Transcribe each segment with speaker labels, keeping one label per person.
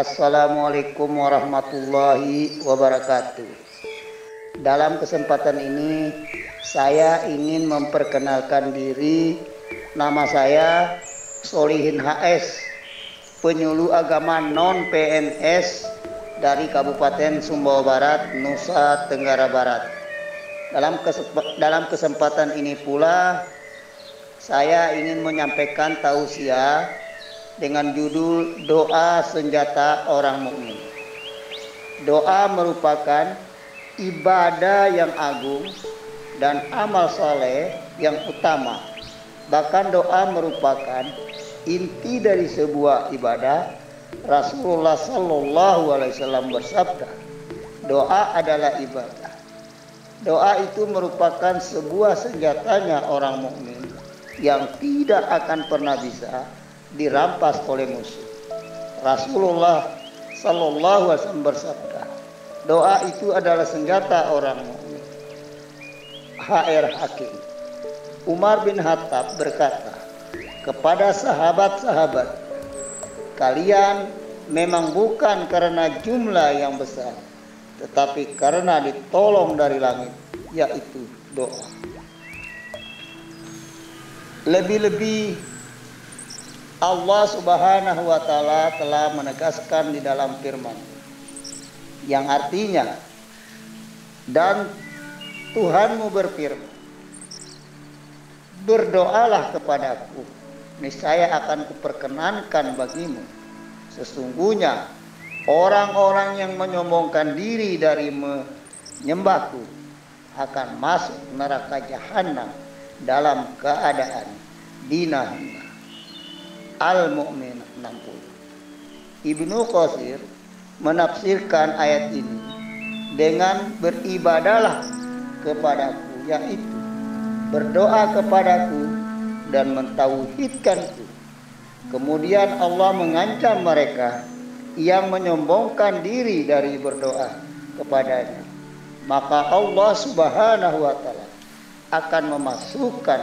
Speaker 1: Assalamualaikum warahmatullahi wabarakatuh. Dalam kesempatan ini saya ingin memperkenalkan diri. Nama saya Solihin HS, penyuluh agama non PNS dari Kabupaten Sumbawa Barat, Nusa Tenggara Barat. Dalam dalam kesempatan ini pula saya ingin menyampaikan tausiah dengan judul Doa Senjata Orang Mukmin. Doa merupakan ibadah yang agung dan amal soleh yang utama. Bahkan doa merupakan inti dari sebuah ibadah. Rasulullah Sallallahu Alaihi Wasallam bersabda, doa adalah ibadah. Doa itu merupakan sebuah senjatanya orang mukmin yang tidak akan pernah bisa dirampas oleh musuh. Rasulullah Sallallahu Alaihi Wasallam bersabda, doa itu adalah senjata orang mukmin. HR Hakim Umar bin Khattab berkata kepada sahabat-sahabat, kalian memang bukan karena jumlah yang besar, tetapi karena ditolong dari langit, yaitu doa. Lebih-lebih Allah Subhanahu wa taala telah menegaskan di dalam firman yang artinya dan Tuhanmu berfirman berdoalah kepadaku niscaya akan kuperkenankan bagimu. Sesungguhnya orang-orang yang menyombongkan diri dari menyembahku akan masuk neraka jahanam dalam keadaan dina-hina Al-Mu'min 60. Ibnu Qasir menafsirkan ayat ini dengan beribadalah kepadaku yaitu berdoa kepadaku dan mentauhidkanku. Kemudian Allah mengancam mereka yang menyombongkan diri dari berdoa kepadanya. Maka Allah Subhanahu wa taala akan memasukkan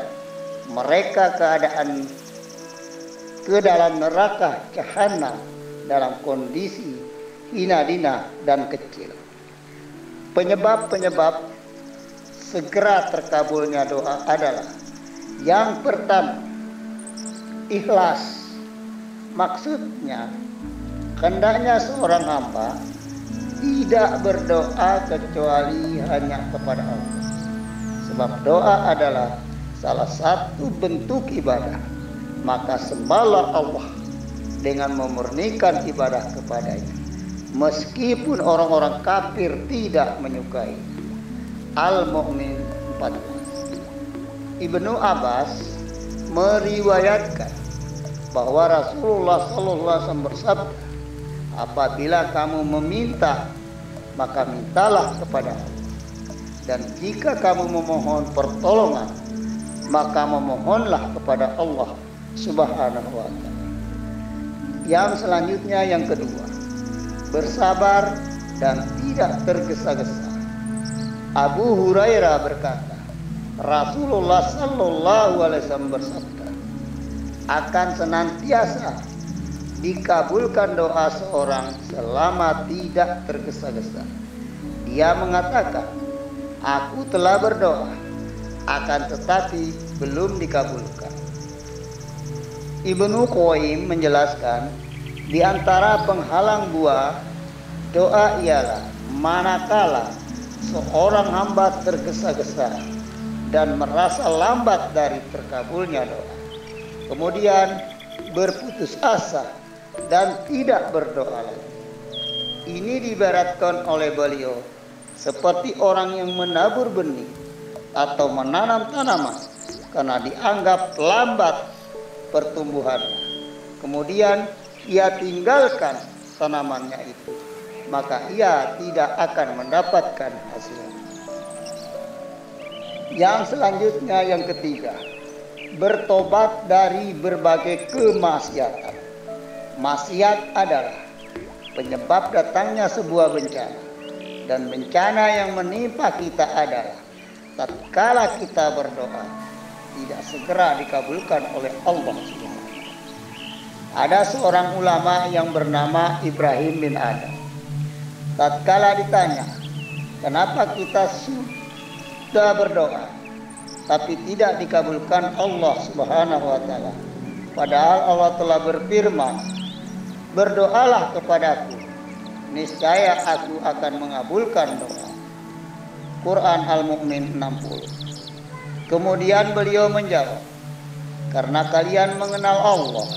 Speaker 1: mereka keadaan ke dalam neraka jahanam dalam kondisi hina dina dan kecil. Penyebab-penyebab segera terkabulnya doa adalah yang pertama ikhlas. Maksudnya hendaknya seorang hamba tidak berdoa kecuali hanya kepada Allah. Sebab doa adalah salah satu bentuk ibadah maka sembahlah Allah dengan memurnikan ibadah kepadanya. Meskipun orang-orang kafir tidak menyukai Al-Mu'min 14 Ibnu Abbas meriwayatkan bahwa Rasulullah SAW bersabda apabila kamu meminta maka mintalah kepada Allah. Dan jika kamu memohon pertolongan maka memohonlah kepada Allah Subhanahu wa taala. Yang selanjutnya yang kedua, bersabar dan tidak tergesa-gesa. Abu Hurairah berkata, Rasulullah sallallahu alaihi wasallam bersabda, akan senantiasa dikabulkan doa seorang selama tidak tergesa-gesa. Dia mengatakan, aku telah berdoa, akan tetapi belum dikabulkan. Ibnu Qayyim menjelaskan di antara penghalang buah doa ialah manakala seorang hamba tergesa-gesa dan merasa lambat dari terkabulnya doa. Kemudian berputus asa dan tidak berdoa lagi. Ini dibaratkan oleh beliau seperti orang yang menabur benih atau menanam tanaman karena dianggap lambat pertumbuhannya. Kemudian ia tinggalkan tanamannya itu, maka ia tidak akan mendapatkan hasil. Yang selanjutnya yang ketiga, bertobat dari berbagai kemaksiatan. Maksiat adalah penyebab datangnya sebuah bencana. Dan bencana yang menimpa kita adalah tatkala kita berdoa tidak segera dikabulkan oleh Allah Ada seorang ulama yang bernama Ibrahim bin Adam. Tatkala ditanya, kenapa kita sudah berdoa tapi tidak dikabulkan Allah Subhanahu wa taala? Padahal Allah telah berfirman, berdoalah kepadaku niscaya aku akan mengabulkan doa Quran Al-Mu'min 60 kemudian beliau menjawab karena kalian mengenal Allah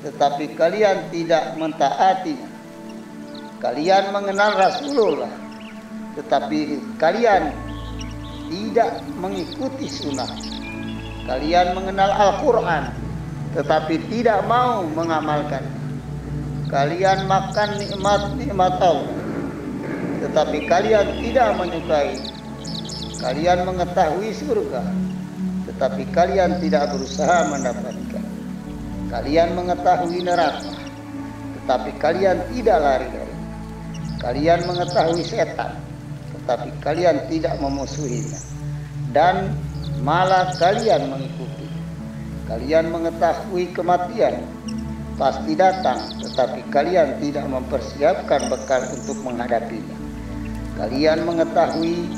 Speaker 1: tetapi kalian tidak mentaati. Kalian mengenal Rasulullah tetapi kalian tidak mengikuti sunnah. Kalian mengenal Al-Quran tetapi tidak mau mengamalkan. Kalian makan nikmat-nikmat Allah tetapi kalian tidak menyukai kalian mengetahui surga tetapi kalian tidak berusaha mendapatkan. Kalian mengetahui neraka tetapi kalian tidak lari dari. Kalian mengetahui setan tetapi kalian tidak memusuhinya. Dan malah kalian mengikuti. Kalian mengetahui kematian pasti datang, tetapi kalian tidak mempersiapkan bekal untuk menghadapinya. Kalian mengetahui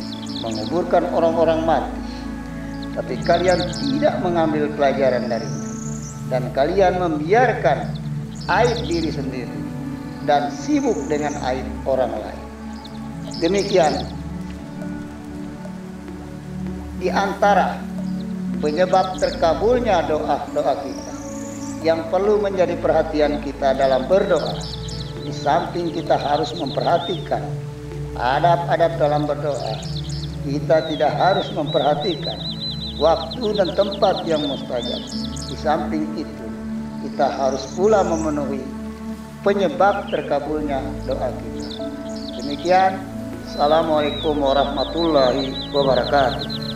Speaker 1: menguburkan orang-orang mati, tapi kalian tidak mengambil pelajaran darinya. Dan kalian membiarkan aib diri sendiri dan sibuk dengan aib orang lain. Demikian di antara penyebab terkabulnya doa-doa kita yang perlu menjadi perhatian kita dalam berdoa. Di samping kita harus memperhatikan adab-adab dalam berdoa, kita tidak harus memperhatikan waktu dan tempat yang mustajab. Di samping itu, kita harus pula memenuhi penyebab terkabulnya doa kita. Demikian, Assalamualaikum warahmatullahi wabarakatuh.